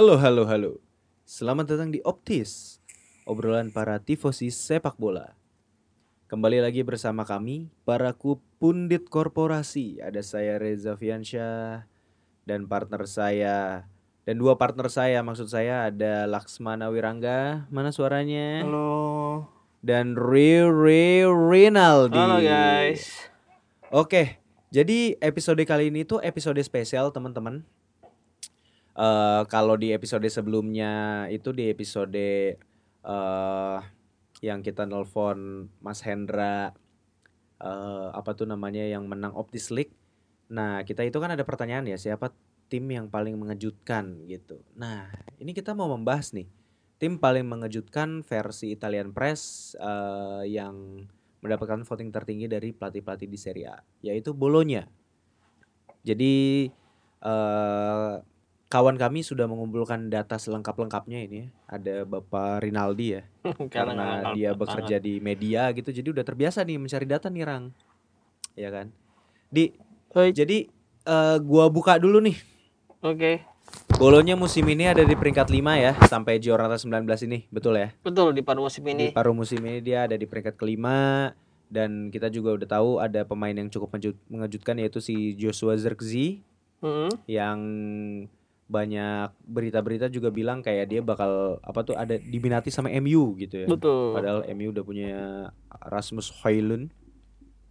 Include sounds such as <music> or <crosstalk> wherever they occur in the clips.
Halo, halo, halo. Selamat datang di Optis, obrolan para tifosi sepak bola. Kembali lagi bersama kami, para pundit korporasi. Ada saya Reza Fiansyah dan partner saya dan dua partner saya maksud saya ada Laksmana Wirangga, mana suaranya? Halo. Dan Riri Rinaldi. Halo guys. Oke, jadi episode kali ini tuh episode spesial teman-teman. Uh, kalau di episode sebelumnya itu di episode uh, yang kita nelpon Mas Hendra uh, apa tuh namanya yang menang Optis League. Nah, kita itu kan ada pertanyaan ya, siapa tim yang paling mengejutkan gitu. Nah, ini kita mau membahas nih tim paling mengejutkan versi Italian Press uh, yang mendapatkan voting tertinggi dari pelatih-pelatih di Serie A, yaitu Bolonya. Jadi uh, kawan kami sudah mengumpulkan data selengkap-lengkapnya ini ya. Ada Bapak Rinaldi ya. <laughs> karena dia bekerja di media gitu jadi udah terbiasa nih mencari data nih Rang. Ya kan? Di Oi. jadi uh, gua buka dulu nih. Oke. Okay. Bolonya musim ini ada di peringkat 5 ya sampai Giornata 19 ini, betul ya? Betul di paruh musim ini. Di paruh musim ini dia ada di peringkat kelima dan kita juga udah tahu ada pemain yang cukup mengejutkan yaitu si Joshua Zirkzee mm -hmm. yang banyak berita-berita juga bilang kayak dia bakal apa tuh ada diminati sama MU gitu ya. Betul. Padahal MU udah punya Rasmus Højlund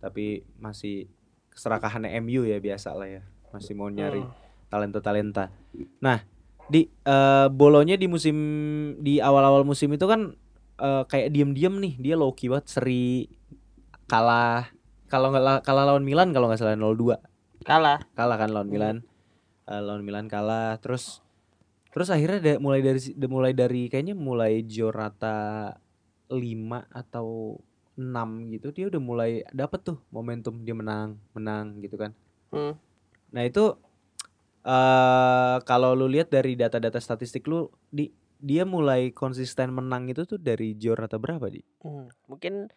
tapi masih keserakahannya MU ya biasa lah ya. Masih mau nyari hmm. talenta-talenta. Nah, di uh, bolonya di musim di awal-awal musim itu kan uh, kayak diem-diem nih dia low key banget seri kalah kalau nggak kalah lawan Milan kalau nggak salah 0-2 kalah kalah kan lawan Milan uh, lawan Milan kalah terus terus akhirnya de, mulai dari de, mulai dari kayaknya mulai Jorata 5 atau 6 gitu dia udah mulai dapet tuh momentum dia menang menang gitu kan hmm. nah itu uh, kalau lu lihat dari data-data statistik lu di dia mulai konsisten menang itu tuh dari Jornata berapa di? Hmm, mungkin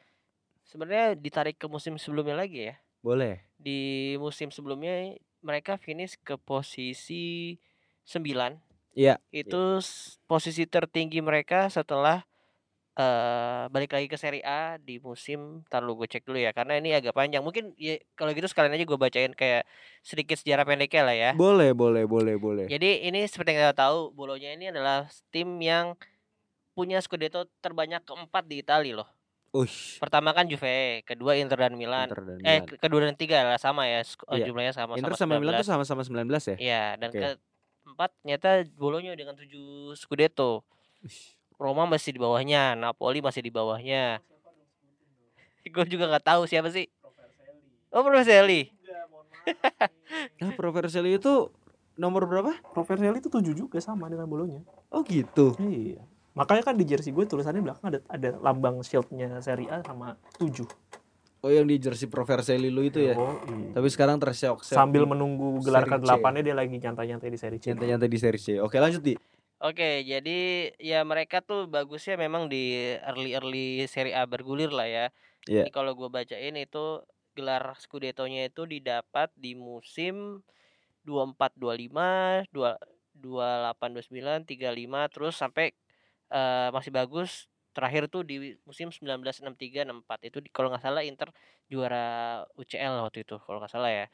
sebenarnya ditarik ke musim sebelumnya lagi ya. Boleh. Di musim sebelumnya mereka finish ke posisi 9. Iya. Itu ya. posisi tertinggi mereka setelah uh, balik lagi ke Serie A di musim tar gue cek dulu ya karena ini agak panjang mungkin ya kalau gitu sekalian aja gue bacain kayak sedikit sejarah pendeknya lah ya boleh boleh boleh boleh jadi ini seperti yang kita tahu bolonya ini adalah tim yang punya Scudetto terbanyak keempat di Italia loh Ush. Pertama kan Juve, kedua Inter dan Milan. Inter dan eh, Milan. Eh, kedua dan tiga lah sama ya, iya. jumlahnya sama Inter sama, sama Milan tuh sama-sama 19 ya? Iya, dan okay. keempat ternyata Bolonya dengan tujuh Scudetto. Ush. Roma masih di bawahnya, Napoli masih di bawahnya. <laughs> Gue juga nggak tahu siapa sih. Oh, Proverselli. <laughs> nah, Proverselli itu nomor berapa? Proverselli itu tujuh juga sama dengan bolonya. Oh gitu. Iya. Makanya kan di jersey gue tulisannya belakang ada ada lambang shieldnya Serie A sama tujuh. Oh yang di jersey Proverselli lu itu ya? Oh, iya. Tapi sekarang terseok Sambil menunggu gelar ke delapannya dia lagi nyantai-nyantai di Serie C. Nyantai-nyantai di Serie C. Oke lanjut di. Oke, jadi ya mereka tuh bagusnya memang di early-early Serie A bergulir lah ya. Yeah. Jadi kalau gue bacain itu gelar Scudetto-nya itu didapat di musim 24 25, 2 28 29, 35 terus sampai uh, masih bagus terakhir tuh di musim 1963 64 itu kalau nggak salah Inter juara UCL waktu itu kalau nggak salah ya.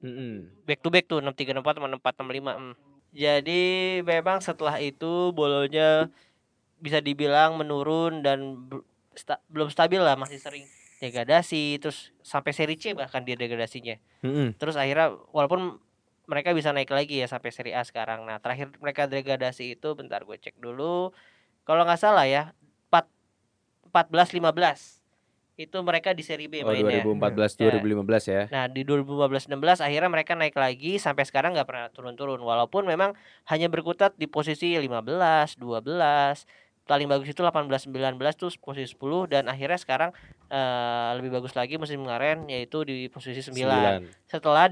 Mm -hmm. Back to back tuh 63 64 sama 64 65. Hmm. Jadi memang setelah itu bolonya bisa dibilang menurun dan sta belum stabil lah masih sering degradasi terus sampai seri C bahkan dia degradasinya. Mm -hmm. Terus akhirnya walaupun mereka bisa naik lagi ya sampai seri A sekarang. Nah, terakhir mereka degradasi itu bentar gue cek dulu. Kalau nggak salah ya 4 14 15 itu mereka di seri B oh, mainnya. 2014 ya. 2015 ya. Nah, di 2015 16 akhirnya mereka naik lagi sampai sekarang nggak pernah turun-turun walaupun memang hanya berkutat di posisi 15, 12, paling bagus itu 18 19 tuh posisi 10 dan akhirnya sekarang uh, lebih bagus lagi musim kemarin yaitu di posisi 9. 9. Setelah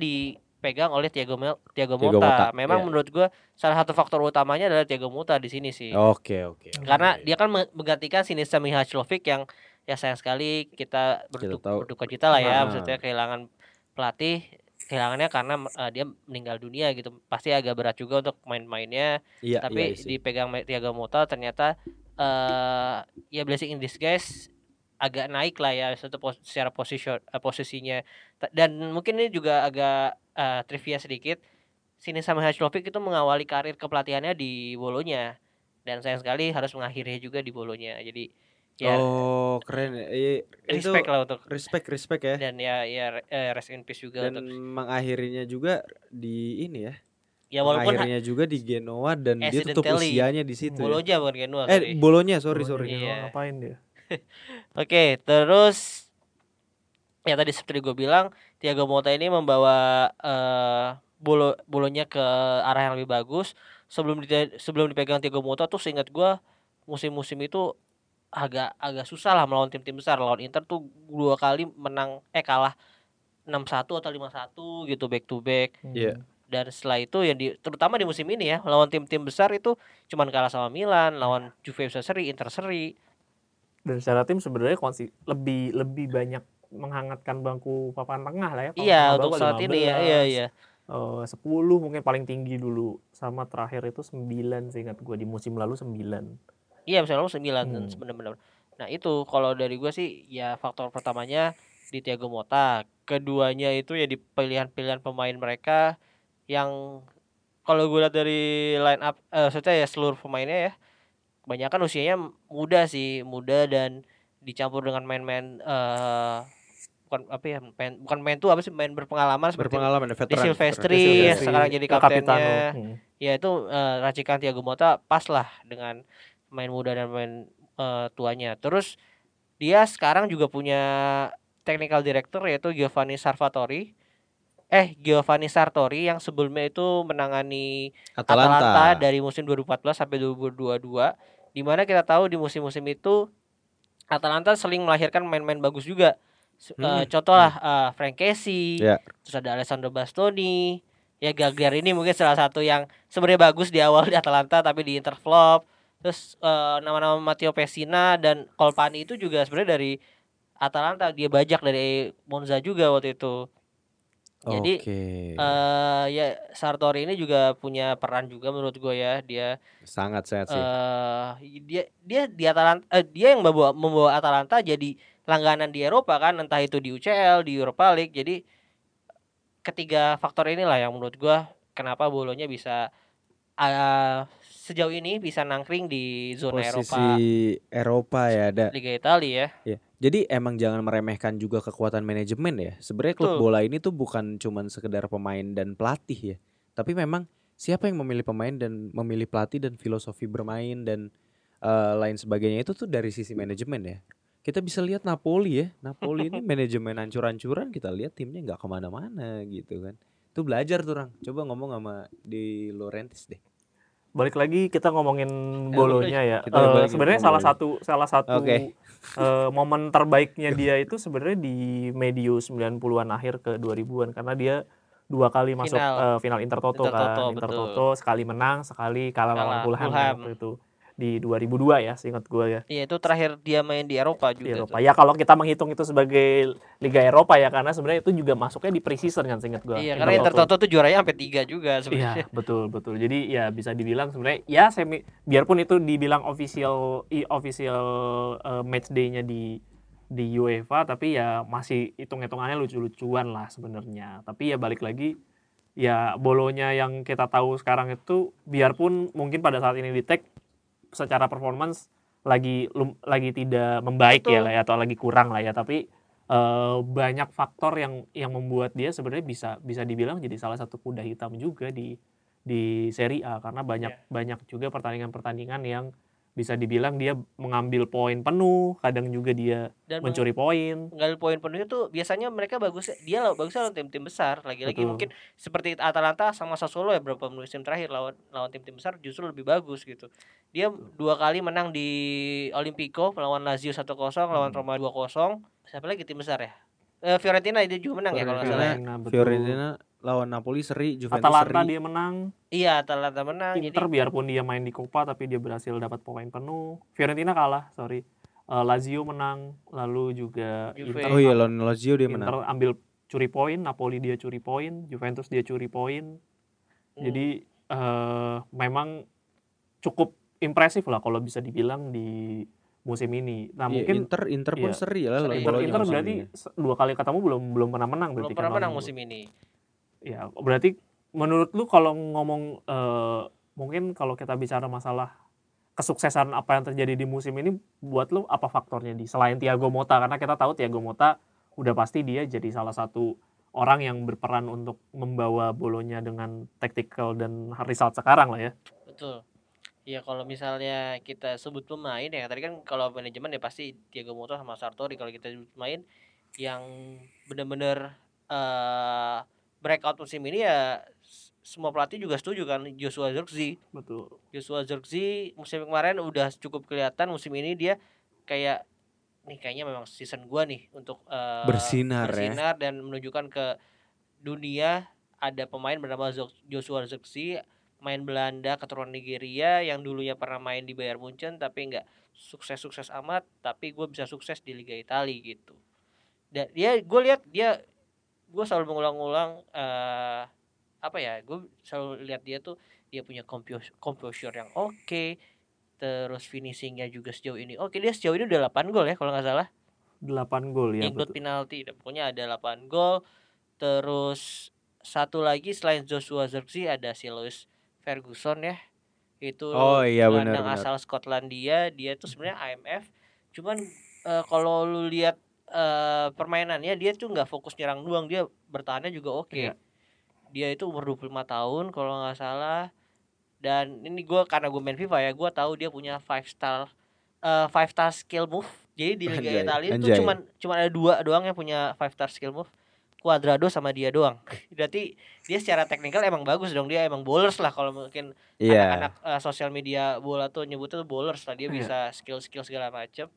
dipegang oleh Thiago Mel Thiago Mota. Mota. Memang yeah. menurut gua salah satu faktor utamanya adalah Thiago Mota di sini sih. Oke, okay, oke. Okay, Karena okay. dia kan menggantikan Sinisa Mihajlovic yang ya sayang sekali kita berduk, berduka cita lah ya nah. maksudnya kehilangan pelatih kehilangannya karena uh, dia meninggal dunia gitu pasti agak berat juga untuk main-mainnya iya, tapi iya dipegang Thiago Motta ternyata uh, ya blessing in disguise agak naik lah ya satu pos secara posisi uh, posisinya dan mungkin ini juga agak uh, trivia sedikit sini sama Hajlovic itu mengawali karir kepelatihannya di Bolonya dan sayang sekali harus mengakhirinya juga di Bolonya jadi Ya. Oh, keren ya. respect lah untuk respect respect ya. Dan ya ya eh, rest in peace juga dan untuk mengakhirinya juga di ini ya. Ya walaupun akhirnya juga di Genoa dan dia tutup usianya di situ. Ya. Bolonya ya. bukan Genoa. Eh, sorry. Bolonya, sorry sorry. Iya. ngapain dia? <laughs> Oke, terus ya tadi seperti gue bilang, Thiago Motta ini membawa uh, bolo bolonya ke arah yang lebih bagus. Sebelum di, sebelum dipegang Thiago Motta tuh seingat gue musim-musim itu agak agak susah lah melawan tim-tim besar lawan Inter tuh dua kali menang eh kalah 6-1 atau 5-1 gitu back to back. Hmm. Iya. Yeah. Dan setelah itu yang di terutama di musim ini ya lawan tim-tim besar itu cuman kalah sama Milan, lawan Juve bisa seri, Inter seri. Dan secara tim sebenarnya konsi lebih lebih banyak menghangatkan bangku papan tengah lah ya. Iya, untuk saat 15, ini ya. Iya, iya. Uh, 10 mungkin paling tinggi dulu sama terakhir itu 9 seingat gue di musim lalu 9 Iya bisa langsung sembilan hmm. benar-benar. Nah itu kalau dari gue sih ya faktor pertamanya di Thiago Motta, keduanya itu ya di pilihan-pilihan pemain mereka yang kalau gue lihat dari line up, eh, maksudnya ya seluruh pemainnya ya, kebanyakan usianya muda sih, muda dan dicampur dengan main-main uh, bukan apa ya main, bukan main tuh apa sih main berpengalaman seperti berpengalaman veteran, di Silvestri, Silvestri sekarang jadi kaptennya hmm. ya itu uh, racikan Thiago Motta pas lah dengan main muda dan main uh, tuanya. Terus dia sekarang juga punya technical director yaitu Giovanni Sarvatori. Eh, Giovanni Sartori yang sebelumnya itu menangani Atalanta, Atalanta dari musim 2014 sampai 2022 di mana kita tahu di musim-musim itu Atalanta sering melahirkan main-main bagus juga. Hmm. Uh, contoh lah uh, Frank Casey, yeah. terus ada Alessandro Bastoni, ya Gagliar ini mungkin salah satu yang sebenarnya bagus di awal di Atalanta tapi di Interflop terus uh, nama-nama Matteo Pessina dan Colpani itu juga sebenarnya dari Atalanta dia bajak dari Monza juga waktu itu jadi okay. uh, eh, ya Sartori ini juga punya peran juga menurut gue ya. Dia sangat sehat sih. uh, dia dia di Atalanta uh, dia yang membawa membawa Atalanta jadi langganan di Eropa kan. Entah itu di UCL di Europa League. Jadi ketiga faktor inilah yang menurut gue kenapa bolonya bisa uh, sejauh ini bisa nangkring di zona Posisi Eropa. Eropa ya ada. Liga Italia ya. Ya. Jadi emang jangan meremehkan juga kekuatan manajemen ya. Sebenarnya klub bola ini tuh bukan cuman sekedar pemain dan pelatih ya. Tapi memang siapa yang memilih pemain dan memilih pelatih dan filosofi bermain dan uh, lain sebagainya itu tuh dari sisi manajemen ya. Kita bisa lihat Napoli ya. Napoli ini <laughs> manajemen ancur-ancuran kita lihat timnya nggak ke mana-mana gitu kan. Itu belajar tuh orang. Coba ngomong sama di Laurentis deh balik lagi kita ngomongin bolonya ya. Uh, sebenarnya salah satu salah satu okay. uh, eh, momen terbaiknya <laughs> dia itu sebenarnya di medio 90-an akhir ke 2000-an karena dia dua kali masuk final, uh, final Intertoto, Intertoto kan. Intertoto sekali menang, sekali kalah lawan Fulham waktu itu di 2002 ya, seingat gue ya. Iya, itu terakhir dia main di Eropa juga. Di Eropa. Ya kalau kita menghitung itu sebagai Liga Eropa ya karena sebenarnya itu juga masuknya di preseason kan seingat gue. Iya, karena Inter Toto tuh juaranya sampai tiga juga sebenarnya. Iya, betul, betul. Jadi ya bisa dibilang sebenarnya ya semi biarpun itu dibilang official official uh, match day-nya di di UEFA tapi ya masih hitung-hitungannya lucu-lucuan lah sebenarnya. Tapi ya balik lagi ya bolonya yang kita tahu sekarang itu biarpun mungkin pada saat ini di tag secara performance lagi lagi tidak membaik ya Betul. ya lah ya atau lagi kurang lah ya tapi uh, banyak faktor yang yang membuat dia sebenarnya bisa bisa dibilang jadi salah satu kuda hitam juga di di Serie A karena banyak yeah. banyak juga pertandingan-pertandingan yang bisa dibilang dia mengambil poin penuh, kadang juga dia Dan mencuri poin. Mengambil poin penuh itu biasanya mereka bagus dia bagus lawan tim-tim besar. Lagi-lagi mungkin seperti Atalanta sama Sassuolo ya beberapa musim terakhir lawan lawan tim-tim besar justru lebih bagus gitu. Dia Betul. dua kali menang di Olimpico melawan Lazio 1-0, hmm. lawan Roma 2-0. Siapa lagi tim besar ya? Eh, Fiorentina dia juga menang Fiorentina, ya kalau nggak salah. Ya. Fiorentina lawan Napoli seri, Juventus Atalanta seri. dia menang. Iya, Atalanta menang. Inter jadi... biarpun dia main di Coppa tapi dia berhasil dapat poin penuh. Fiorentina kalah, sorry. Uh, Lazio menang, lalu juga Juve. Inter, oh iya lawan Lazio dia Inter menang. ambil curi poin, Napoli dia curi poin, Juventus dia curi poin. Hmm. Jadi uh, memang cukup impresif lah kalau bisa dibilang di musim ini. Nah, yeah, mungkin Inter Inter pun yeah, seri lah seri. Inter, Inter berarti dua kali ketemu belum belum pernah menang berarti. Belum pernah kan menang musim ini. Ya, berarti menurut lu kalau ngomong uh, mungkin kalau kita bicara masalah kesuksesan apa yang terjadi di musim ini buat lu apa faktornya di selain Thiago Motta karena kita tahu Thiago Motta udah pasti dia jadi salah satu orang yang berperan untuk membawa bolonya dengan tactical dan result sekarang lah ya. Betul. Ya kalau misalnya kita sebut pemain ya tadi kan kalau manajemen ya pasti Thiago Motta sama Sartori kalau kita sebut pemain yang benar-benar uh, breakout musim ini ya semua pelatih juga setuju kan Joshua Zirkzee. Betul. Joshua Zirkzee musim kemarin udah cukup kelihatan musim ini dia kayak nih kayaknya memang season gua nih untuk uh, bersinar, bersinar ya. dan menunjukkan ke dunia ada pemain bernama Joshua Zirkzee main Belanda keturunan Nigeria yang dulunya pernah main di Bayern Munchen tapi nggak sukses-sukses amat tapi gue bisa sukses di Liga Italia gitu dan dia gue lihat dia gue selalu mengulang-ulang uh, apa ya gue selalu lihat dia tuh dia punya composure yang oke okay, terus finishingnya juga sejauh ini. Oke dia sejauh ini udah 8 gol ya kalau nggak salah. 8 gol ya ikut penalti pokoknya ada 8 gol. Terus satu lagi selain Joshua Zirkzee ada si Lewis Ferguson ya. Itu oh, iya, bener, bener. asal Skotlandia. Dia tuh sebenarnya IMF cuman uh, kalau lu lihat uh, permainannya dia tuh nggak fokus nyerang doang dia bertahannya juga oke okay. iya. dia itu umur 25 tahun kalau nggak salah dan ini gue karena gue main FIFA ya gue tahu dia punya five star uh, five star skill move jadi di Liga Anjay. Italia itu cuman cuman ada dua doang yang punya five star skill move Cuadrado sama dia doang. <laughs> Berarti dia secara teknikal emang bagus dong. Dia emang bowlers lah kalau mungkin yeah. anak-anak uh, sosial media bola tuh nyebutnya tuh bowlers lah. Dia yeah. bisa skill-skill segala macem.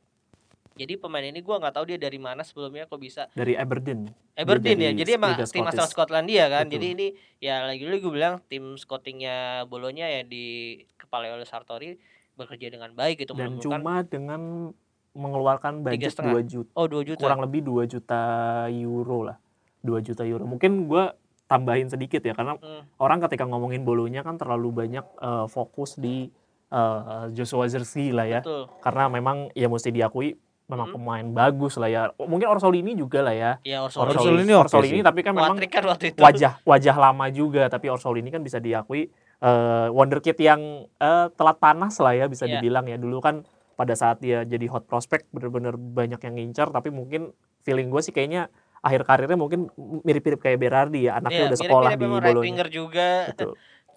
Jadi pemain ini gue nggak tahu dia dari mana sebelumnya kok bisa dari Aberdeen. Aberdeen ya. Jadi emang tim asal Skotlandia kan. Betul. Jadi ini ya lagi-lagi gue bilang tim scoutingnya Bolonya ya di kepala oleh Sartori bekerja dengan baik itu Dan cuma dengan mengeluarkan budget 2 juta. Oh, 2 juta. Kurang lebih 2 juta euro lah. 2 juta euro. Mungkin gue tambahin sedikit ya karena hmm. orang ketika ngomongin Bolonya kan terlalu banyak uh, fokus di uh, Joshua Zirkzee lah ya. Betul. Karena memang ya mesti diakui memang hmm. pemain bagus lah ya. Mungkin Orsolini juga lah ya. Iya Orsolini. Orsolini, Orsolini tapi kan memang kan wajah wajah lama juga tapi Orsolini kan bisa diakui uh, wonderkid yang uh, telat panas lah ya bisa yeah. dibilang ya. Dulu kan pada saat dia jadi hot prospect bener-bener banyak yang ngincar tapi mungkin feeling gue sih kayaknya akhir karirnya mungkin mirip-mirip kayak Berardi ya anaknya yeah, udah sekolah mirip -mirip di Bologna. juga. Betul.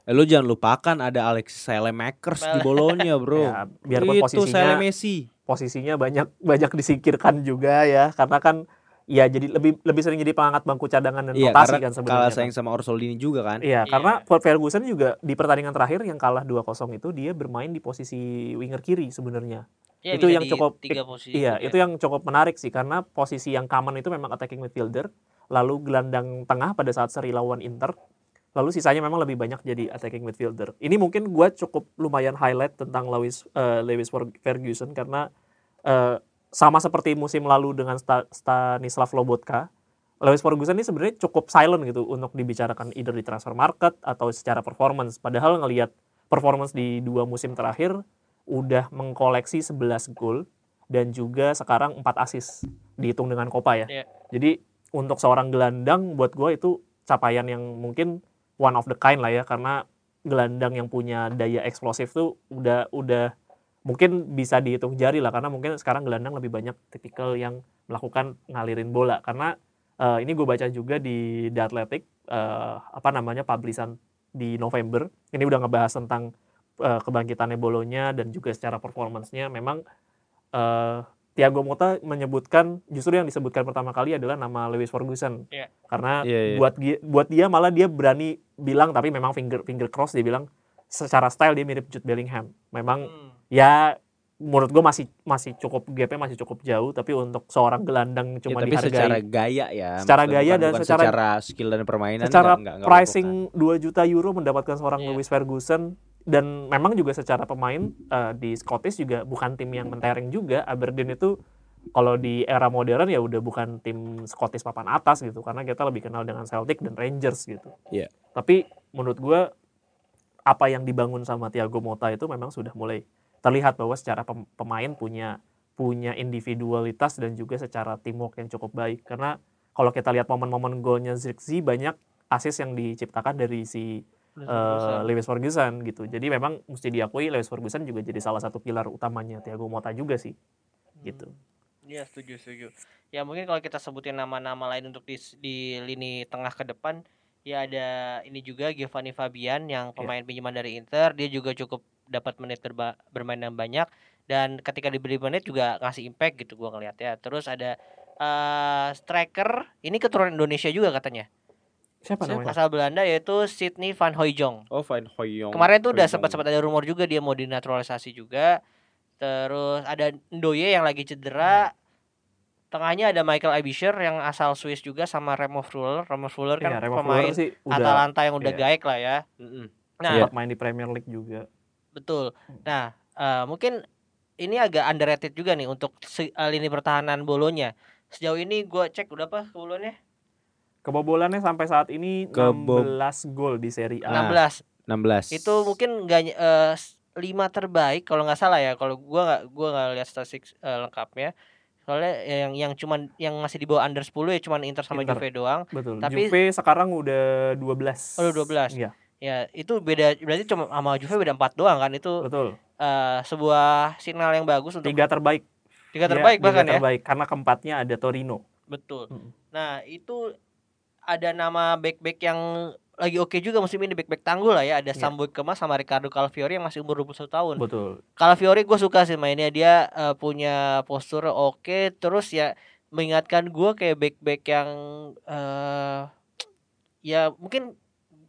Eh, lu jangan lupakan ada Alex Selemakers di Bolonya, Bro. <laughs> ya, biarpun Itu posisinya Messi posisinya banyak <laughs> banyak disingkirkan juga ya karena kan ya jadi lebih lebih sering jadi pengangkat bangku cadangan dan iya, rotasi kan sebenarnya. Kalah sayang kan. sama Orsolini juga kan. Iya, iya, karena Ferguson juga di pertandingan terakhir yang kalah 2-0 itu dia bermain di posisi winger kiri sebenarnya. Ya, itu yang cukup Iya, juga. itu yang cukup menarik sih karena posisi yang common itu memang attacking midfielder, lalu gelandang tengah pada saat seri lawan Inter lalu sisanya memang lebih banyak jadi attacking midfielder. Ini mungkin gue cukup lumayan highlight tentang Lewis uh, Lewis Ferguson karena uh, sama seperti musim lalu dengan Stanislav Lobotka, Lewis Ferguson ini sebenarnya cukup silent gitu untuk dibicarakan either di transfer market atau secara performance. Padahal ngelihat performance di dua musim terakhir udah mengkoleksi 11 gol dan juga sekarang 4 assist dihitung dengan Copa ya. Yeah. Jadi untuk seorang gelandang buat gue itu capaian yang mungkin one of the kind lah ya karena gelandang yang punya daya eksplosif tuh udah udah mungkin bisa dihitung jari lah karena mungkin sekarang gelandang lebih banyak tipikal yang melakukan ngalirin bola. Karena uh, ini gue baca juga di The Athletic uh, apa namanya publisan di November ini udah ngebahas tentang uh, kebangkitannya bolonya dan juga secara performancenya. Memang uh, Thiago Motta menyebutkan justru yang disebutkan pertama kali adalah nama Lewis Ferguson yeah. karena yeah, yeah. buat buat dia malah dia berani bilang tapi memang finger finger cross dia bilang secara style dia mirip Jude Bellingham memang hmm. ya menurut gue masih masih cukup gapnya masih cukup jauh tapi untuk seorang gelandang cuma ya, tapi dihargai secara gaya ya secara gaya dan secara, secara skill dan permainan secara enggak, enggak, pricing enggak 2 juta euro mendapatkan seorang yeah. Lewis Ferguson dan memang juga secara pemain uh, di Scottish juga bukan tim yang mentereng juga Aberdeen itu kalau di era modern ya udah bukan tim Scottish papan atas gitu karena kita lebih kenal dengan Celtic dan Rangers gitu. Iya. Tapi menurut gue apa yang dibangun sama Thiago Motta itu memang sudah mulai terlihat bahwa secara pemain punya punya individualitas dan juga secara teamwork yang cukup baik karena kalau kita lihat momen-momen golnya Zirkzee banyak asis yang diciptakan dari si uh, Lewis Ferguson gitu. Jadi memang mesti diakui Lewis Ferguson juga jadi salah satu pilar utamanya Thiago Motta juga sih. Gitu. Hmm. Iya setuju setuju. Ya mungkin kalau kita sebutin nama-nama lain untuk di, di lini tengah ke depan ya ada ini juga Giovanni Fabian yang iya. pemain yeah. pinjaman dari Inter dia juga cukup dapat menit berba, bermain yang banyak dan ketika diberi menit juga ngasih impact gitu gua ngeliat ya. Terus ada uh, striker ini keturunan Indonesia juga katanya. Siapa namanya? Asal Belanda yaitu Sydney Van Hooijdonk. Oh, Van Hooijdonk. Kemarin tuh udah sempat-sempat ada rumor juga dia mau dinaturalisasi juga. Terus ada Ndoye yang lagi cedera. Hmm. Tengahnya ada Michael Abisher yang asal Swiss juga sama Remo Freuler. Remo Freuler kan ya, Remo pemain sih udah, Atalanta yang udah iya. gaek lah ya. Nah, ya. main di Premier League juga. Betul. Nah, uh, mungkin ini agak underrated juga nih untuk uh, lini pertahanan Bolonya. Sejauh ini gue cek udah apa kebobolannya? Kebobolannya sampai saat ini Kebo 16 gol di Serie A. 16. 16. Itu mungkin enggak uh, lima terbaik kalau nggak salah ya. Kalau gua nggak gua nggak lihat statistik uh, lengkapnya. Soalnya yang yang cuman yang masih di bawah under 10 ya cuman Inter sama Inter. Juve doang. Betul. Tapi Juve sekarang udah 12 oh 12 iya. Ya itu beda berarti cuma sama Juve beda 4 doang kan? Itu betul. uh, sebuah sinyal yang bagus untuk tiga terbaik. Tiga iya, terbaik ya, bahkan tiga terbaik, ya karena keempatnya ada Torino. Betul. Hmm. nah itu ada nama back-back yang lagi oke okay juga musim ini back-back tanggul lah ya ada yeah. Sambuik Kemas sama Ricardo Calafiori yang masih umur 21 tahun. Betul. Calafiori gue suka sih mainnya dia uh, punya postur oke okay, terus ya mengingatkan gue kayak back-back yang uh, ya mungkin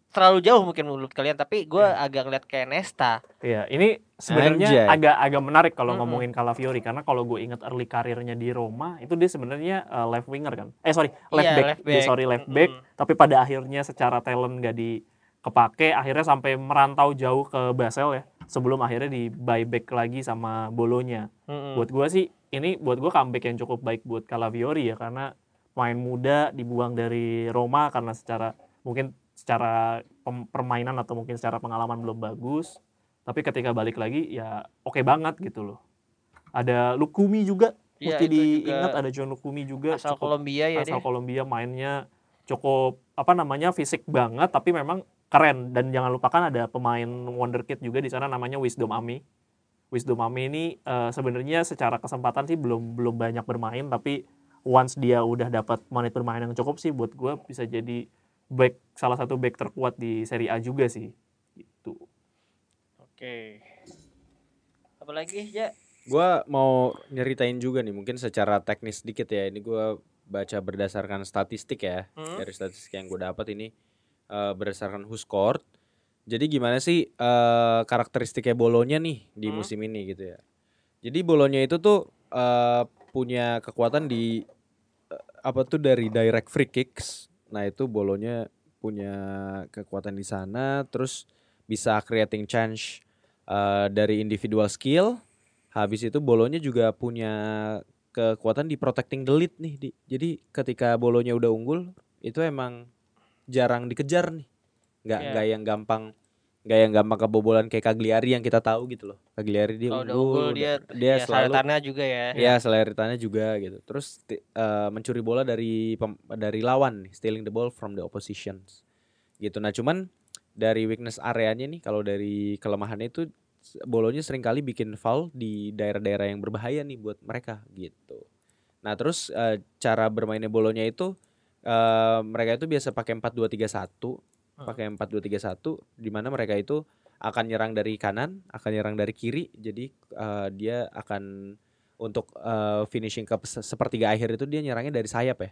terlalu jauh mungkin menurut kalian tapi gue yeah. agak ngeliat kayak Nesta. Iya, ini sebenarnya agak agak menarik kalau mm -hmm. ngomongin Calafiori karena kalau gue ingat early karirnya di Roma itu dia sebenarnya uh, left winger kan. Eh sorry, left yeah, back. Left back. Dia, sorry left back, mm -hmm. tapi pada akhirnya secara talent gak di kepake akhirnya sampai merantau jauh ke Basel ya sebelum akhirnya di buyback lagi sama Bolonya. Mm -hmm. Buat gue sih ini buat gue comeback yang cukup baik buat Calafiori ya karena main muda dibuang dari Roma karena secara mungkin secara permainan atau mungkin secara pengalaman belum bagus tapi ketika balik lagi ya oke okay banget gitu loh. Ada Lukumi juga ya, mesti diingat ada John Lukumi juga asal Kolombia ya asal Kolombia mainnya cukup apa namanya fisik banget tapi memang keren. Dan jangan lupakan ada pemain wonderkid juga di sana namanya Wisdom Ami. Wisdom Ami ini uh, sebenarnya secara kesempatan sih belum belum banyak bermain tapi once dia udah dapat menit bermain yang cukup sih buat gue bisa jadi back salah satu back terkuat di Serie A juga sih itu oke. Apalagi ya gue mau nyeritain juga nih mungkin secara teknis sedikit ya. Ini gue baca berdasarkan statistik ya. Hmm? dari statistik yang gue dapat ini uh, berdasarkan Huskort jadi gimana sih uh, karakteristiknya bolonya nih di hmm? musim ini gitu ya? Jadi bolonya itu tuh uh, punya kekuatan di uh, apa tuh dari direct free kicks Nah itu bolonya punya kekuatan di sana, terus bisa creating chance uh, dari individual skill. Habis itu bolonya juga punya kekuatan di protecting the lead nih. Di. Jadi ketika bolonya udah unggul, itu emang jarang dikejar nih. Nggak yeah. nggak yang gampang Gak yang gampang kebobolan kayak Cagliari yang kita tahu gitu loh. Cagliari dia oh, unggul, dia dia ya, selalu juga ya. Iya, seleritannya juga gitu. Terus uh, mencuri bola dari dari lawan stealing the ball from the opposition. Gitu. Nah, cuman dari weakness areanya nih kalau dari kelemahannya itu bolonya sering kali bikin foul di daerah-daerah yang berbahaya nih buat mereka gitu. Nah, terus uh, cara bermainnya bolonya itu uh, mereka itu biasa pakai 4-2-3-1 pakai empat dua tiga satu di mana mereka itu akan nyerang dari kanan, akan nyerang dari kiri. Jadi uh, dia akan untuk uh, finishing ke sepertiga akhir itu dia nyerangnya dari sayap ya.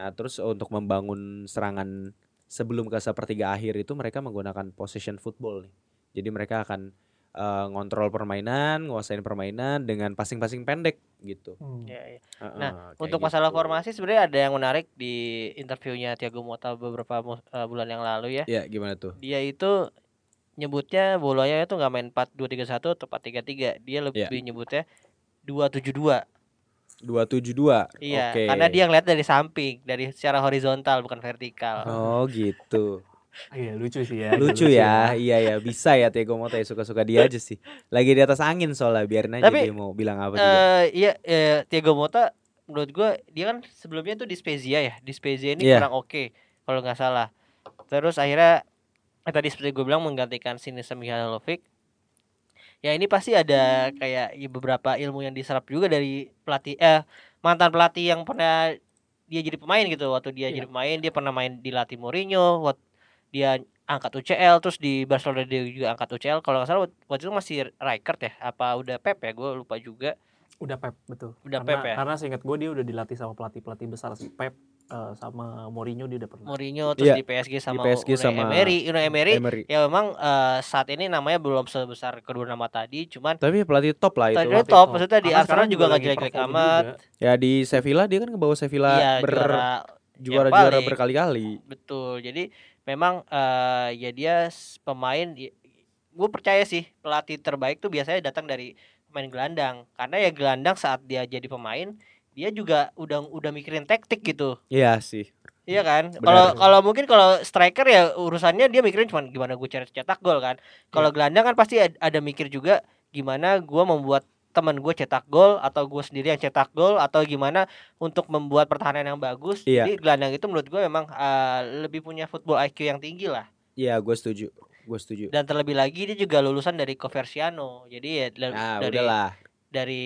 Nah, terus untuk membangun serangan sebelum ke sepertiga akhir itu mereka menggunakan possession football nih. Jadi mereka akan uh, ngontrol permainan, nguasain permainan dengan passing-passing pendek gitu. Hmm. Ya, ya. Uh, nah, untuk gitu. masalah formasi sebenarnya ada yang menarik di interviewnya Thiago Motta beberapa uh, bulan yang lalu ya. Iya, gimana tuh? Dia itu nyebutnya bolanya itu nggak main 4 2 3 1 atau 4 3 3. Dia lebih yeah. nyebutnya 2 7 2. 272. Iya, Oke. karena dia ngeliat dari samping, dari secara horizontal bukan vertikal. Oh, gitu. <laughs> Iya lucu sih ya. Lucu ya. Iya ya, bisa ya Tiago Motta ya suka-suka dia aja sih. Lagi di atas angin soalnya biarin aja Tapi, dia mau bilang apa juga. Eh iya, eh, Thiago Motta menurut gua dia kan sebelumnya tuh di Spezia ya. Di Spezia ini Iya. kurang oke kalau nggak salah. Terus akhirnya eh, tadi seperti gue bilang menggantikan Sinisa Mihajlovic. Ya ini pasti ada kayak ya, beberapa ilmu yang diserap juga dari pelatih eh mantan pelatih yang pernah dia jadi pemain gitu. Waktu dia Iya. jadi pemain dia pernah main di latih Mourinho, waktu dia angkat UCL terus di Barcelona dia juga angkat UCL kalau nggak salah waktu itu masih Rijkaard ya apa udah Pep ya gue lupa juga Udah Pep betul. Udah karena, Pep ya? Karena seingat gue dia udah dilatih sama pelatih-pelatih besar sih. Pep eh, sama Mourinho dia udah pernah. Mourinho terus Iya, di PSG sama PSG Unai sama Emery Unai Emery Emery. ya memang eh, saat ini namanya belum sebesar kedua nama tadi cuman Tapi pelatih top lah itu. Pelatih top, top. maksudnya di Arsenal juga nggak jelek-jelek amat. juga. Ya di Sevilla dia kan ngebawa Sevilla iya ber juara juara-juara berkali-kali. betul jadi memang eh, ya dia pemain gue percaya sih pelatih terbaik tuh biasanya datang dari pemain gelandang karena ya gelandang saat dia jadi pemain dia juga udah udah mikirin taktik gitu Iya sih. Iya kan? Kalau kalau mungkin kalau striker ya urusannya dia mikirin cuma gimana gue cara cetak gol kan. Kalau gelandang kan pasti ad- ada mikir juga gimana gua membuat teman gue cetak gol atau gue sendiri yang cetak gol atau gimana untuk membuat pertahanan yang bagus. Iya. Jadi gelandang itu menurut gue memang uh, lebih punya football IQ yang tinggi lah. Iya, gue setuju. Gue setuju. Dan terlebih lagi dia juga lulusan dari Coverciano. Jadi ya Nah, dari udahlah. dari,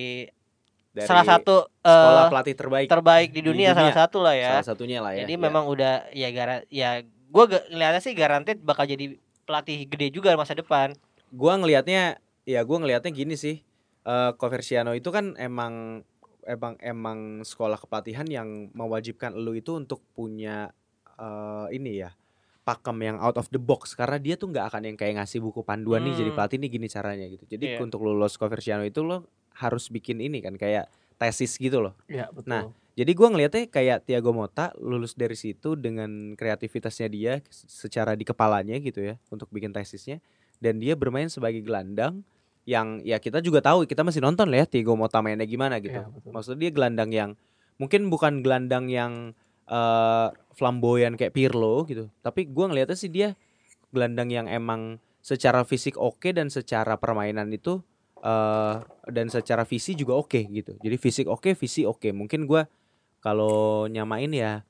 Dari salah satu sekolah uh, pelatih terbaik. terbaik di di dunia, dunia. salah satu lah ya. Salah satunya lah ya. Jadi Iya. memang udah ya gara ya gue ngeliatnya sih garanted bakal jadi pelatih gede juga masa depan. gua ngelihatnya ya gua ngelihatnya gini sih. Eh Coverciano itu kan emang emang emang sekolah kepelatihan yang mewajibkan lu itu untuk punya eh ini ya pakem yang out of the box karena dia tuh nggak akan yang kayak ngasih buku panduan nih jadi Hmm. pelatih nih gini caranya gitu. Jadi Iya. untuk lulus Coverciano itu lo harus bikin ini kan kayak tesis gitu loh. Iya betul. Nah, Jadi gua ngelihatnya kayak Thiago Motta lulus dari situ dengan kreativitasnya dia secara di kepalanya gitu ya untuk bikin tesisnya dan dia bermain sebagai gelandang yang ya kita juga tahu kita masih nonton lah ya Thiago Motta mainnya gimana gitu. Iya, betul. Maksudnya dia gelandang yang mungkin bukan gelandang yang eh, flamboyan kayak Pirlo gitu, tapi gua ngelihatnya sih dia gelandang yang emang secara fisik oke dan secara permainan itu eh dan secara visi juga oke gitu. Jadi fisik oke, visi oke. Mungkin gua kalau nyamain ya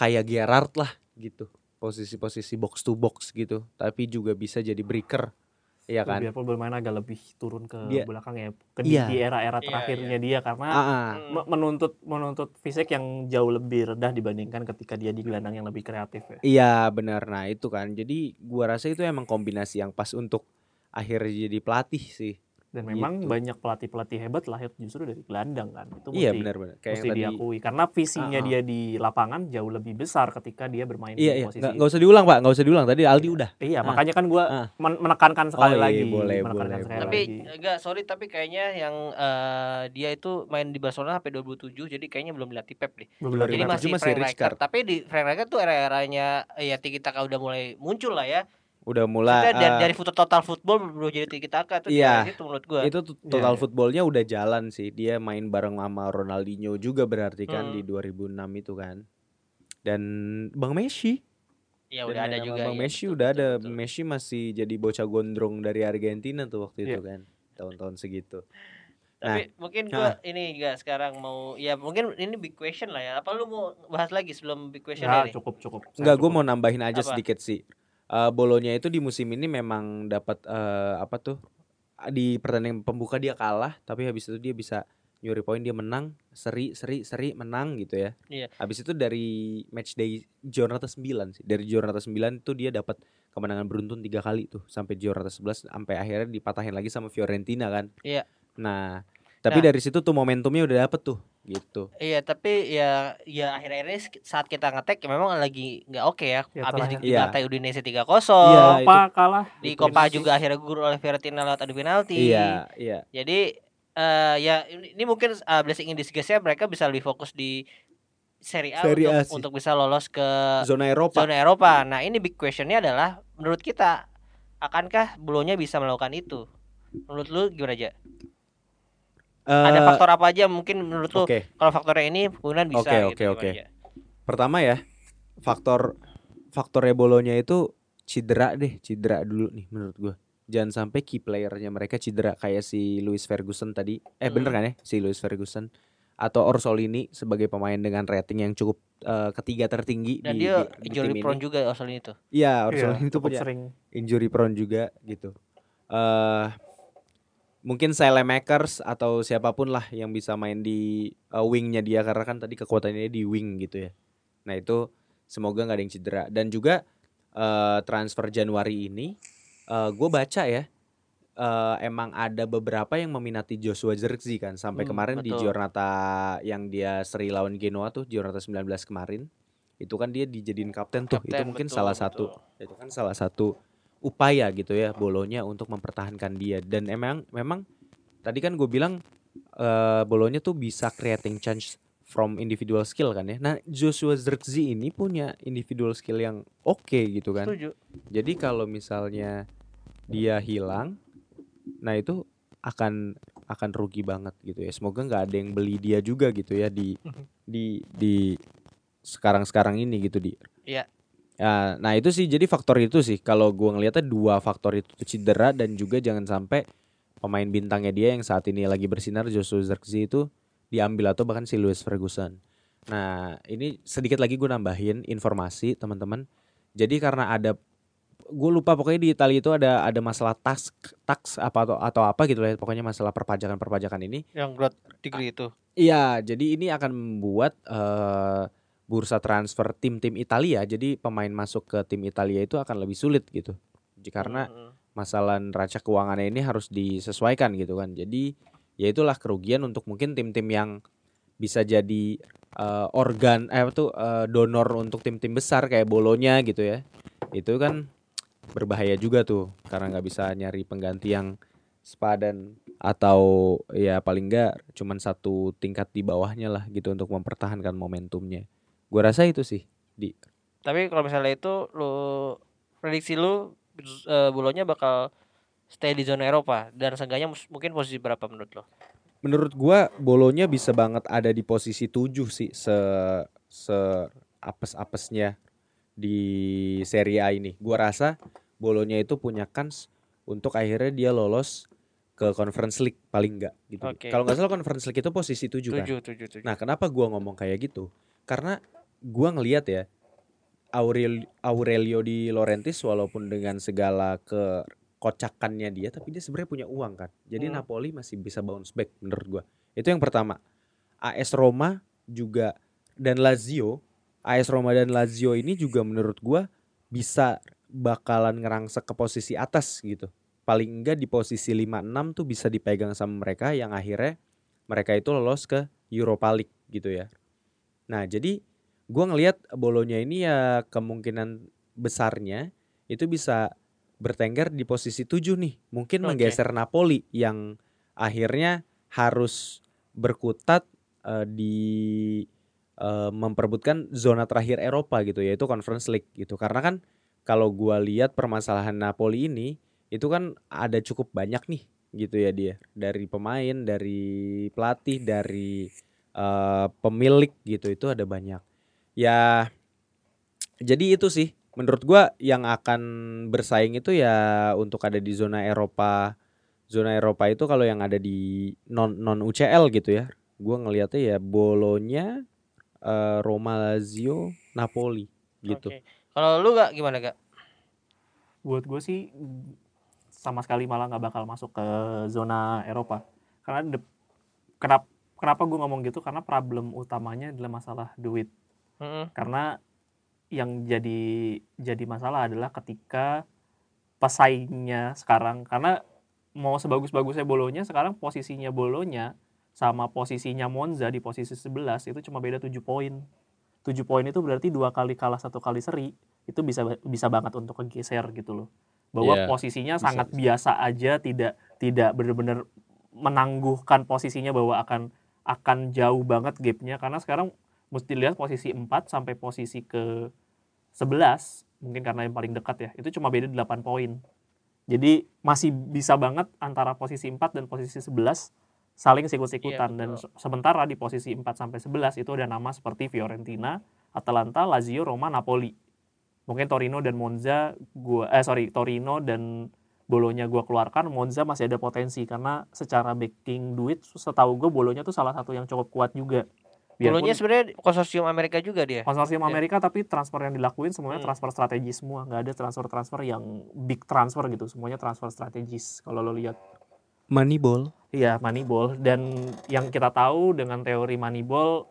kayak Gerrard lah gitu. Posisi-posisi box to box gitu. Tapi juga bisa jadi breaker. Iya kan? Biarpun bermain agak lebih turun ke Dia- belakang ya. Ke di- Iya. di era-era Iya, terakhirnya dia karena Ah, ah. Hmm. me- menuntut menuntut fisik yang jauh lebih rendah dibandingkan ketika dia di gelandang yang lebih kreatif ya. Iya benar. Nah itu kan. Jadi gua rasa itu emang kombinasi yang pas untuk akhirnya jadi pelatih sih. Dan memang Gitu. banyak pelatih-pelatih hebat lahir justru dari gelandang kan. Itu Iya mesti, benar-benar. Kayak mesti yang tadi. diakui karena visinya ah. dia di lapangan jauh lebih besar ketika dia bermain Iya di iya. posisi Nggak, nggak usah diulang pak. Nggak usah diulang. Tadi Aldi Iya. udah. Iya, Ah. makanya kan gua Ah. men- menekankan sekali Oh, iya, lagi, boleh, menekankan boleh, sekali Tapi lagi. enggak sorry tapi kayaknya yang eh, dia itu main di Barcelona sampai 2007 jadi kayaknya belum dilatih Pep deh. Belum Jadi masih, masih Frank Rijkaard. Rijkaard. Tapi di Frank Rijkaard tuh era-eranya ya Tiki Taka udah mulai muncul lah ya. Udah mulai. Maksudnya dari, dari foto total football belum jadi Tiki Taka tuh Iya. situ menurut gua. itu total iya. footballnya udah jalan sih dia main bareng sama Ronaldinho juga berarti kan Hmm. di 2006 itu kan dan Bang Messi Ya Dan udah ada juga. Bang ya, Messi betul, udah betul, ada betul. Messi masih jadi bocah gondrong dari Argentina tuh waktu itu Iya. kan tahun-tahun segitu Tapi mungkin gua ini juga sekarang mau ya mungkin ini big question lah ya. Apa lu mau bahas lagi sebelum big question Ya, ini? cukup cukup. Saya Enggak, gue cukup. mau nambahin aja Apa? sedikit sih. Eh Bolonya itu di musim ini memang dapat eh, apa tuh di pertandingan pembuka dia kalah, tapi habis itu dia bisa nyuri poin dia menang, seri seri seri menang gitu ya. Iya. Habis itu dari match day Jornata 9 sih. Dari Jornata 9 itu dia dapat kemenangan beruntun tiga kali tuh sampai Jornata 11 sampai akhirnya dipatahin lagi sama Fiorentina kan. Iya. Nah, tapi Nah. dari situ tuh momentumnya udah dapet tuh gitu. Iya tapi ya ya akhir-akhir ini saat kita ngetek ya memang lagi nggak oke ya. Ya, Abis di dibantai Udinese 3-0. Iya, Copa kalah Di Itu Copa juga akhirnya gugur oleh Fiorentina lewat adu penalti. Iya, iya. Jadi eh ya ini, ini mungkin uh, blessing in disguise-nya mereka bisa lebih fokus di Serie A, Serie A untuk, sih. untuk bisa lolos ke Zona Eropa. zona Eropa. Nah, ini big questionnya adalah menurut kita akankah Bolonya bisa melakukan itu? Menurut lu gimana aja? Uh, ada faktor apa aja mungkin menurut lu okay. kalau faktornya ini kemudian bisa Oke, oke, oke. Pertama ya, faktor faktor Bolonya itu cedera deh, cedera dulu nih menurut gua. Jangan sampai key playernya mereka cedera kayak si Louis Ferguson tadi. Eh hmm. bener kan ya si Louis Ferguson atau Orsolini sebagai pemain dengan rating yang cukup uh, ketiga tertinggi dan di, dia di, di injury prone juga Orsolini itu. Iya, Orsolini iya, itu punya sering. injury prone juga gitu. Uh, mungkin Makers atau siapa pun lah yang bisa main di uh, wingnya dia karena kan tadi kekuatannya di wing gitu ya. Nah itu semoga nggak ada yang cedera dan juga uh, transfer Januari ini uh, gue baca ya uh, emang ada beberapa yang meminati Joshua Zirkzee kan sampai hmm, kemarin betul. di Giornata yang dia seri lawan Genoa tuh Giornata 19 kemarin itu kan dia dijadiin kapten tuh kapten, itu mungkin betul, salah betul. satu itu kan salah satu upaya gitu ya Bolonya untuk mempertahankan dia dan emang memang tadi kan gue bilang uh, Bolonya tuh bisa creating chance from individual skill kan ya. Nah Joshua Zirkzee ini punya individual skill yang oke okay gitu kan. Setuju. Jadi kalau misalnya dia hilang, nah itu akan akan rugi banget gitu ya. Semoga nggak ada yang beli dia juga gitu ya di <laughs> di di sekarang sekarang ini gitu di. Iya. Ya, nah itu sih jadi faktor itu sih kalau gua ngelihatnya dua faktor itu cedera dan juga jangan sampai pemain bintangnya dia yang saat ini lagi bersinar Joshua Zirkzee itu diambil atau bahkan si Louis Ferguson. Nah ini sedikit lagi gue nambahin informasi teman-teman. Jadi karena ada gue lupa pokoknya di Italia itu ada ada masalah tax tax apa atau atau apa gitu lah pokoknya masalah perpajakan perpajakan ini yang growth degree itu iya jadi ini akan membuat uh, bursa transfer tim-tim Italia. Jadi pemain masuk ke tim Italia itu akan lebih sulit gitu. Karena masalah neraca keuangannya ini harus disesuaikan gitu kan. Jadi ya itulah kerugian untuk mungkin tim-tim yang bisa jadi uh, organ eh tuh uh, donor untuk tim-tim besar kayak bolonya gitu ya. Itu kan berbahaya juga tuh karena nggak bisa nyari pengganti yang sepadan atau ya paling enggak cuman satu tingkat di bawahnya lah gitu untuk mempertahankan momentumnya Gua rasa itu sih di. Tapi kalau misalnya itu lu prediksi lu uh, bulonya bakal stay di zona Eropa dan seenggaknya mungkin posisi berapa menurut lo? Menurut gua bolonya bisa banget ada di posisi 7 sih se se apes-apesnya di Serie A ini. Gua rasa bolonya itu punya kans untuk akhirnya dia lolos ke Conference League paling enggak gitu. Okay. Kalau nggak salah Conference League itu posisi 7, 7 kan. 7, 7, 7. Nah, kenapa gua ngomong kayak gitu? Karena gua ngelihat ya Aurelio, Aurelio di Laurentis walaupun dengan segala kekocakannya dia tapi dia sebenarnya punya uang kan. Jadi hmm. Napoli masih bisa bounce back menurut gua. Itu yang pertama. AS Roma juga dan Lazio, AS Roma dan Lazio ini juga menurut gua bisa bakalan ngerangsek ke posisi atas gitu. Paling enggak di posisi 5-6 tuh bisa dipegang sama mereka yang akhirnya mereka itu lolos ke Europa League gitu ya. Nah, jadi gue ngelihat bolonya ini ya kemungkinan besarnya itu bisa bertengger di posisi tujuh nih. Mungkin okay. menggeser Napoli yang akhirnya harus berkutat uh, di uh, memperebutkan zona terakhir Eropa gitu yaitu Conference League gitu. Karena kan kalau gue lihat permasalahan Napoli ini itu kan ada cukup banyak nih gitu ya dia dari pemain, dari pelatih, dari uh, pemilik gitu itu ada banyak ya jadi itu sih. Menurut gua yang akan bersaing itu ya untuk ada di zona Eropa. Zona Eropa itu kalau yang ada di non non UCL gitu ya. Gua ngelihatnya ya Bolonya uh, Roma Lazio Napoli gitu. Okay. kalau lu gak gimana gak buat gue sih sama sekali malah nggak bakal masuk ke zona Eropa. Karena de, kenapa kenapa gue ngomong gitu? Karena problem utamanya adalah masalah duit hmm. karena yang jadi jadi masalah adalah ketika pesaingnya sekarang karena mau sebagus-bagusnya bolonya sekarang posisinya bolonya sama posisinya Monza di posisi 11 itu cuma beda 7 poin 7 poin itu berarti dua kali kalah satu kali seri itu bisa bisa banget untuk kegeser gitu loh bahwa yeah, posisinya bisa, sangat bisa. biasa aja tidak tidak benar-benar menangguhkan posisinya bahwa akan akan jauh banget gapnya karena sekarang mesti lihat posisi 4 sampai posisi ke 11 mungkin karena yang paling dekat ya itu cuma beda 8 poin jadi masih bisa banget antara posisi 4 dan posisi 11 saling sikut-sikutan iya, dan sementara di posisi 4 sampai 11 itu ada nama seperti Fiorentina, Atalanta, Lazio, Roma, Napoli. Mungkin Torino dan Monza gua eh sorry Torino dan Bolonya gua keluarkan, Monza masih ada potensi karena secara backing duit setahu gue Bolonya tuh salah satu yang cukup kuat juga. Bolonya sebenarnya konsorsium Amerika juga dia. Konsorsium yeah. Amerika tapi transfer yang dilakuin semuanya hmm. transfer strategis semua, nggak ada transfer-transfer yang big transfer gitu, semuanya transfer strategis kalau lo lihat. Moneyball. Iya, Moneyball dan yang kita tahu dengan teori Moneyball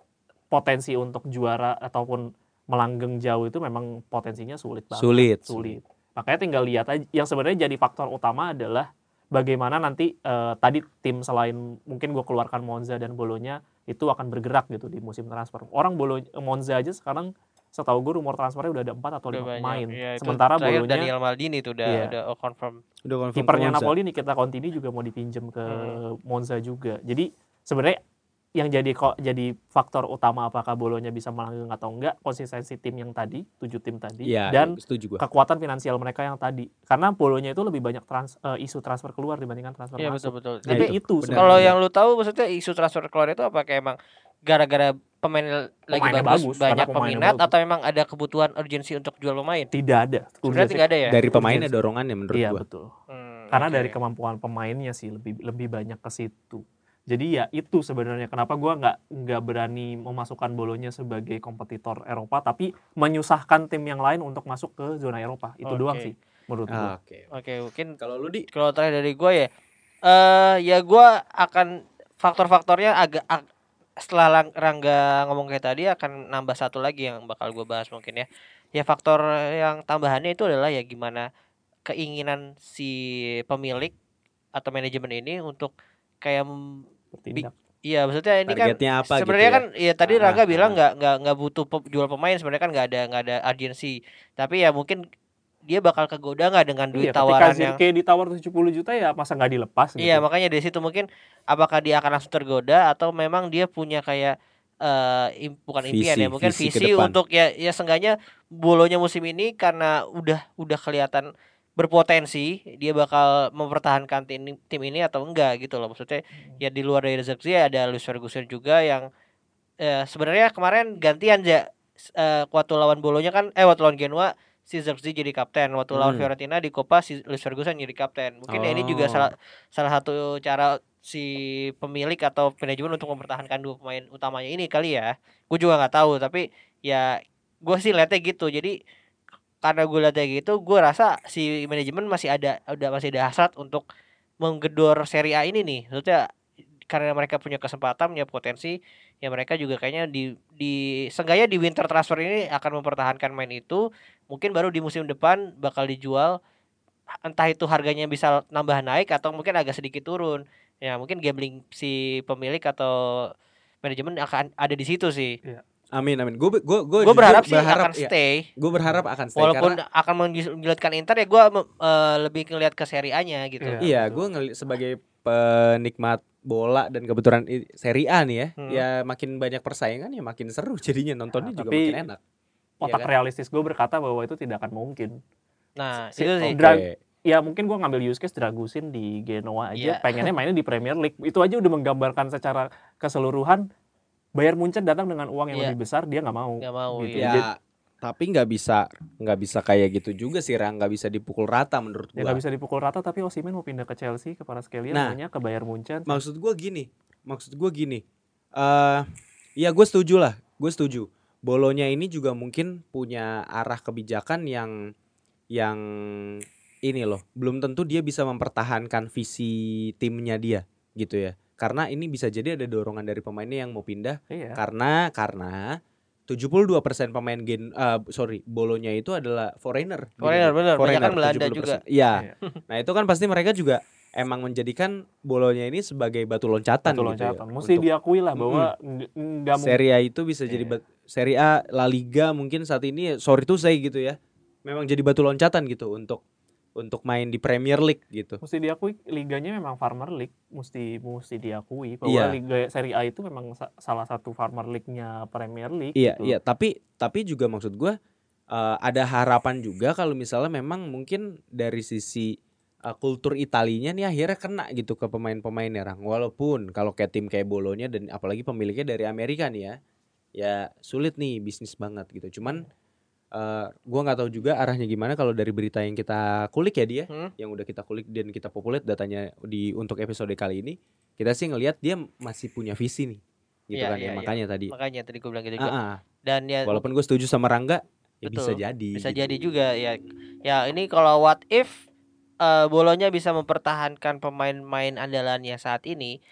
potensi untuk juara ataupun melanggeng jauh itu memang potensinya sulit banget. Sulit. Sulit. Makanya tinggal lihat aja yang sebenarnya jadi faktor utama adalah bagaimana nanti uh, tadi tim selain mungkin gue keluarkan Monza dan Bolonya itu akan bergerak gitu di musim transfer. Orang Bolo Monza aja sekarang setahu gue rumor transfernya udah ada empat atau lima pemain. Ya, Sementara Bolonya Daniel Maldini itu udah iya. udah confirm. Udah confirm. Kipernya Napoli nih kita Contini juga mau dipinjam ke hmm. Monza juga. Jadi sebenarnya yang jadi kok jadi faktor utama apakah Bolonya bisa melanggeng atau enggak konsistensi tim yang tadi tujuh tim tadi ya, dan setuju gua. kekuatan finansial mereka yang tadi karena Bolonya itu lebih banyak trans, uh, isu transfer keluar dibandingkan transfer ya, masuk. betul betul. Jadi ya, itu, itu kalau yang lu tahu maksudnya isu transfer keluar itu apa kayak emang gara-gara pemain lagi bagus, bagus banyak peminat bagus. atau memang ada kebutuhan urgensi untuk jual pemain? Tidak ada. Sebenarnya tidak ada ya. Dari pemainnya dorongannya menurut iya, gua. betul. Hmm, karena okay. dari kemampuan pemainnya sih lebih lebih banyak ke situ jadi ya itu sebenarnya kenapa gue nggak nggak berani memasukkan bolonya sebagai kompetitor Eropa tapi menyusahkan tim yang lain untuk masuk ke zona Eropa itu okay. doang sih menurut gue. Oke okay. oke okay, mungkin kalau lu di kalau terakhir dari gue ya uh, ya gue akan faktor-faktornya agak ag setelah Rangga ngomong kayak tadi akan nambah satu lagi yang bakal gue bahas mungkin ya ya faktor yang tambahannya itu adalah ya gimana keinginan si pemilik atau manajemen ini untuk kayak bertindak. Iya, maksudnya ini kan apa sebenarnya gitu ya? kan ya tadi ah, Raga ah, bilang nggak ah. nggak nggak butuh jual pemain sebenarnya kan nggak ada nggak ada agensi. Tapi ya mungkin dia bakal kegoda nggak dengan duit iya, tawaran yang kayak ditawar 70 juta ya masa nggak dilepas gitu. Iya, makanya dari situ mungkin apakah dia akan langsung tergoda atau memang dia punya kayak uh, im, bukan visi, impian ya, mungkin visi, visi untuk ya ya sengganya bolonya musim ini karena udah udah kelihatan berpotensi dia bakal mempertahankan tim tim ini atau enggak gitu loh maksudnya hmm. ya di luar dari Zirkzee ada Luis Ferguson juga yang eh, sebenarnya kemarin gantian ya eh, waktu lawan Bolonya kan eh waktu lawan Genoa si Zirkzee jadi kapten waktu hmm. lawan Fiorentina di Copa si Luis Ferguson jadi kapten mungkin oh. ya ini juga salah oh. salah satu cara si pemilik atau manajemen untuk mempertahankan dua pemain utamanya ini kali ya gue juga nggak tahu tapi ya gue sih lihatnya gitu jadi karena gue lihat kayak gitu gue rasa si manajemen masih ada udah masih ada hasrat untuk menggedor seri A ini nih. Maksudnya karena mereka punya kesempatan punya potensi ya mereka juga kayaknya di di sengaja di winter transfer ini akan mempertahankan main itu. Mungkin baru di musim depan bakal dijual entah itu harganya bisa nambah naik atau mungkin agak sedikit turun. Ya mungkin gambling si pemilik atau manajemen akan ada di situ sih. Ya. Amin amin. Gue gue gue gue berharap sih berharap, akan ya, stay. Gue berharap akan stay. Walaupun karena, akan menjilatkan Inter ya gue uh, lebih ngelihat ke Serie A-nya gitu. Iya, iya gue ngelihat sebagai penikmat bola dan kebetulan Serie A nih ya, hmm. ya makin banyak persaingan ya makin seru jadinya nontonnya nah, juga makin enak. Otak ya kan? realistis gue berkata bahwa itu tidak akan mungkin. Nah, si, itu sih. Okay. ya mungkin gue ngambil use case Dragusin di Genoa aja, yeah. pengennya mainnya di Premier League. Itu aja udah menggambarkan secara keseluruhan Bayar Munchen datang dengan uang yang yeah. lebih besar dia nggak mau. Nggak mau. Gitu. Ya, Jadi, tapi nggak bisa nggak bisa kayak gitu juga sih Rang nggak bisa dipukul rata menurut ya, gua. Ya nggak bisa dipukul rata tapi Osimen mau pindah ke Chelsea ke para sekalian nah, ke Bayar Munchen. Maksud gua gini, maksud gua gini. Eh uh, ya gue setuju lah, gue setuju. Bolonya ini juga mungkin punya arah kebijakan yang yang ini loh, belum tentu dia bisa mempertahankan visi timnya dia gitu ya karena ini bisa jadi ada dorongan dari pemainnya yang mau pindah iya. karena karena 72% pemain gen uh, sorry bolonya itu adalah foreigner. Foreigner gitu. benar, foreigner kan Belanda juga. Iya. <laughs> nah, itu kan pasti mereka juga emang menjadikan bolonya ini sebagai batu loncatan batu gitu ya, loncatan. Ya, Mesti untuk, diakui lah bahwa mm, Serie A itu bisa jadi yeah. Serie A La Liga mungkin saat ini sorry tuh saya gitu ya. Memang jadi batu loncatan gitu untuk untuk main di Premier League gitu. Mesti diakui liganya memang Farmer League, mesti mesti diakui bahwa iya. liga Serie A itu memang sa salah satu Farmer League-nya Premier League. Iya, gitu. iya, tapi tapi juga maksud gue uh, ada harapan juga kalau misalnya memang mungkin dari sisi uh, kultur Italinya nih akhirnya kena gitu ke pemain-pemainnya Rang. Walaupun kalau kayak tim kayak Bolonya dan apalagi pemiliknya dari Amerika nih ya. Ya sulit nih bisnis banget gitu. Cuman uh, gua nggak tahu juga arahnya gimana kalau dari berita yang kita kulik ya dia, hmm? yang udah kita kulik dan kita populer datanya di untuk episode kali ini, kita sih ngelihat dia masih punya visi nih. Gitu ya, kan ya, ya makanya ya. tadi. Makanya tadi gue bilang gitu juga. Uh -uh. Dan ya walaupun gue setuju sama Rangga, ya Betul. bisa jadi. Bisa gitu. jadi juga ya. Ya ini kalau what if uh, Bolonya bisa mempertahankan pemain-pemain andalannya saat ini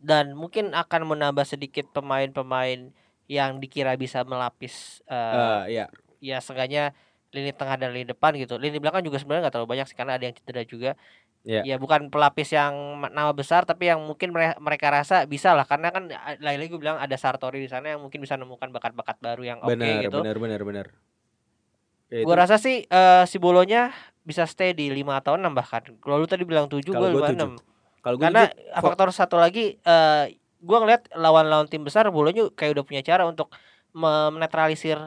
dan mungkin akan menambah sedikit pemain-pemain yang dikira bisa melapis uh, uh, ya ya seenggaknya lini tengah dan lini depan gitu. Lini belakang juga sebenarnya nggak terlalu banyak sih karena ada yang cedera juga. Yeah. ya bukan pelapis yang nama besar tapi yang mungkin mereka rasa bisa lah. Karena kan lain-lain gue bilang ada Sartori di sana yang mungkin bisa menemukan bakat-bakat baru yang oke okay gitu. benar benar benar. Ya, gue rasa sih uh, si Bolonya bisa stay di lima atau enam bahkan. Kalau lu tadi bilang tujuh, gue lima enam. Kalau karena tujuh, faktor satu lagi, uh, eh, gue ngeliat lawan-lawan tim besar bolanya kayak udah punya cara untuk menetralisir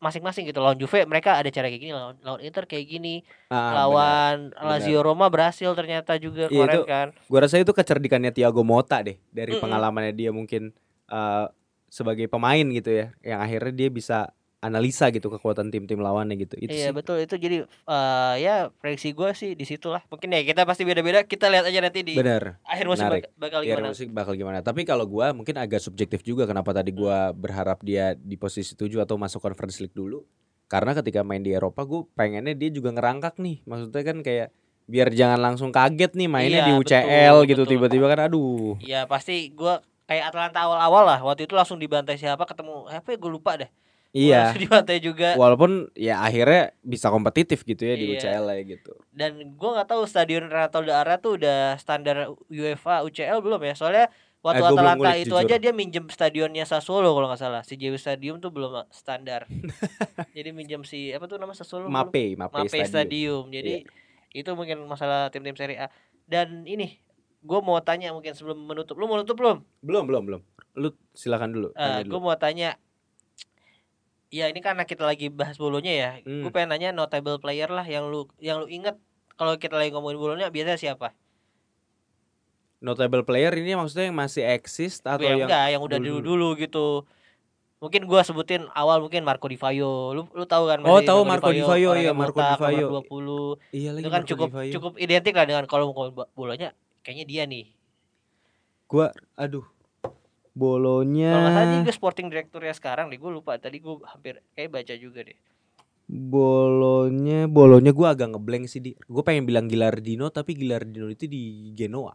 masing-masing gitu lawan Juve mereka ada cara kayak gini lawan, lawan Inter kayak gini ah, lawan bener, Lazio bener. Roma berhasil ternyata juga kemarin itu, kan gua rasa itu kecerdikannya Thiago Motta deh dari mm -mm. pengalamannya dia mungkin uh, sebagai pemain gitu ya yang akhirnya dia bisa analisa gitu kekuatan tim-tim lawannya gitu. Itu iya sih. betul itu jadi uh, ya prediksi gue sih di situlah. Mungkin ya kita pasti beda-beda. Kita lihat aja nanti di Bener. akhir musim bak bakal gimana. Akhir musim bakal gimana. Tapi kalau gue mungkin agak subjektif juga kenapa tadi gue hmm. berharap dia di posisi 7 atau masuk Conference League dulu. Karena ketika main di Eropa gue pengennya dia juga ngerangkak nih. Maksudnya kan kayak biar jangan langsung kaget nih mainnya iya, di UCL betul, gitu tiba-tiba kan aduh. Iya pasti gue kayak Atlanta awal-awal lah waktu itu langsung dibantai siapa ketemu apa ya gue lupa deh Iya. Di pantai juga. Walaupun ya akhirnya bisa kompetitif gitu ya iya. di UCL ya gitu. Dan gue nggak tahu stadion Renato Daara tuh udah standar UEFA UCL belum ya? Soalnya waktu eh, Atalanta itu jujur. aja dia minjem stadionnya Sassuolo kalau nggak salah. Si JW Stadium tuh belum standar. <laughs> Jadi minjem si apa tuh nama Sassuolo? Mape, Mape, Mape Stadium. Stadium. Jadi yeah. itu mungkin masalah tim-tim Serie A. Dan ini gue mau tanya mungkin sebelum menutup. Lu mau nutup belum? Belum, belum, belum. Lu silakan dulu. Uh, gue mau tanya ya ini karena kita lagi bahas bulunya ya. Hmm. gue pengen nanya notable player lah yang lu yang lu inget kalau kita lagi ngomongin bulunya biasanya siapa? Notable player ini maksudnya yang masih eksis atau ya, yang enggak yang udah dulu dulu gitu. Mungkin gua sebutin awal mungkin Marco Di Vaio lu lu tahu kan oh tahu Marco Di Vaio iya Marco Di Vaio 20 iya lagi itu kan Marco cukup cukup identik lah dengan kalau mau bolanya kayaknya dia nih. Gua aduh Bolonya. Kalau salah dia sporting director ya sekarang deh, gue lupa. Tadi gue hampir kayak baca juga deh. Bolonya, bolonya gue agak ngeblank sih di. Gue pengen bilang Gilardino tapi Gilardino itu di Genoa.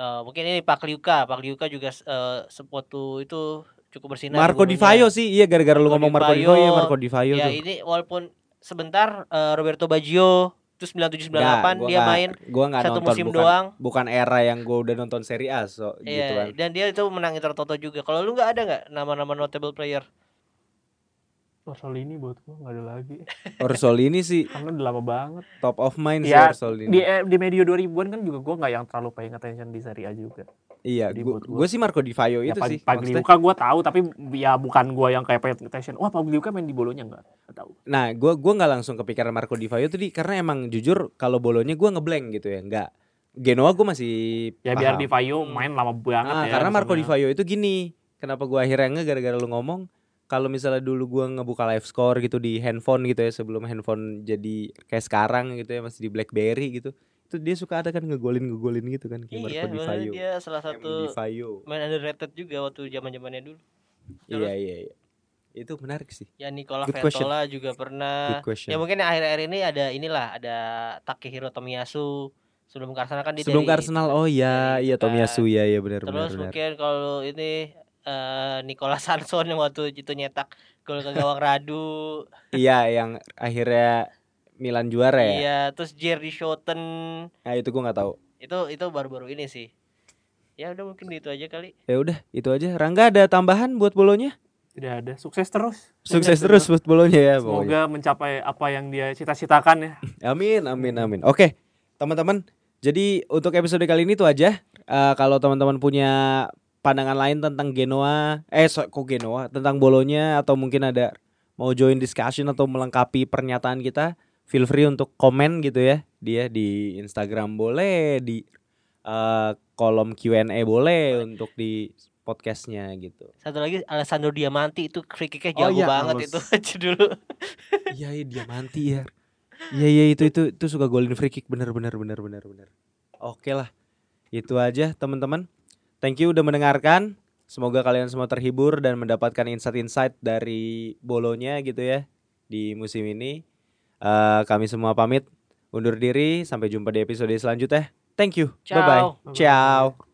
Uh, mungkin ini Pak Liuka, Pak Liuka juga uh, sepotu itu cukup bersinar. Marco Di Vaio sih, iya gara-gara lu ngomong Marco Di Vaio, Marco Di Vaio ya, tuh. ini walaupun sebentar uh, Roberto Baggio itu 97 98 dia gak, main gua gak satu nonton, musim bukan, doang. Bukan era yang gue udah nonton Serie A so iya, gitu kan. Dan dia itu menang Intertoto juga. Kalau lu nggak ada nggak nama-nama notable player? Orsolini buat gua nggak ada lagi. <laughs> Orsolini sih karena udah lama banget. Top of mind ya, sih Orsolini. Di eh, di medio 2000-an kan juga gua nggak yang terlalu paying attention di Serie A juga. Iya, gue sih Marco Di Vaio ya, itu sih. Pagliuca gue tahu, tapi ya bukan gue yang kayak pengen attention. Wah, Pagliuca main di bolonya enggak? tahu. Nah, gue gua nggak langsung kepikiran Marco Di Vaio tuh di karena emang jujur kalau bolonya gue ngeblank gitu ya, enggak. Genoa gue masih ya paham. biar Di Vaio main lama banget nah, ya. Karena Marco Di Vaio itu gini, kenapa gue akhirnya nge gara-gara lu ngomong kalau misalnya dulu gue ngebuka live score gitu di handphone gitu ya sebelum handphone jadi kayak sekarang gitu ya masih di BlackBerry gitu itu dia suka ada kan ngegolin ngegolin gitu kan kayak iya, Di dia salah satu main underrated juga waktu zaman zamannya dulu. Iya iya iya. Itu menarik sih. Ya Nicola Ventola juga pernah. Ya mungkin akhir-akhir ini ada inilah ada Takehiro Tomiyasu sebelum ke Arsenal kan dia sebelum ke Arsenal oh iya iya Tomiyasu ya iya benar benar. Terus benar. mungkin kalau ini uh, Nicola <laughs> Sanson yang waktu itu nyetak gol ke gawang Radu. iya yang akhirnya Milan juara ya? Iya, terus Jerry Schouten. Nah, itu gua nggak tahu. Itu itu baru-baru ini sih. Ya udah mungkin itu aja kali. Ya udah, itu aja. Rangga ada tambahan buat bolonya? Tidak ada. Sukses terus. Sukses, terus buat bolonya ya. Semoga pokoknya. mencapai apa yang dia cita-citakan ya. <laughs> amin, amin, amin. Oke, teman-teman. Jadi untuk episode kali ini itu aja. Uh, kalau teman-teman punya pandangan lain tentang Genoa, eh so, kok Genoa, tentang bolonya atau mungkin ada mau join discussion atau melengkapi pernyataan kita, feel free untuk komen gitu ya dia di Instagram boleh di uh, kolom Q&A boleh untuk di podcastnya gitu. Satu lagi Alessandro Diamanti itu free kicknya oh jago oh, iya, banget itu <laughs> aja dulu. Iya iya Diamanti ya. Iya iya itu itu itu suka golin free kick bener bener bener bener bener. Oke lah. Itu aja teman-teman. Thank you udah mendengarkan. Semoga kalian semua terhibur dan mendapatkan insight-insight dari bolonya gitu ya di musim ini. Uh, kami semua pamit undur diri sampai jumpa di episode selanjutnya. Thank you. Bye bye. Ciao.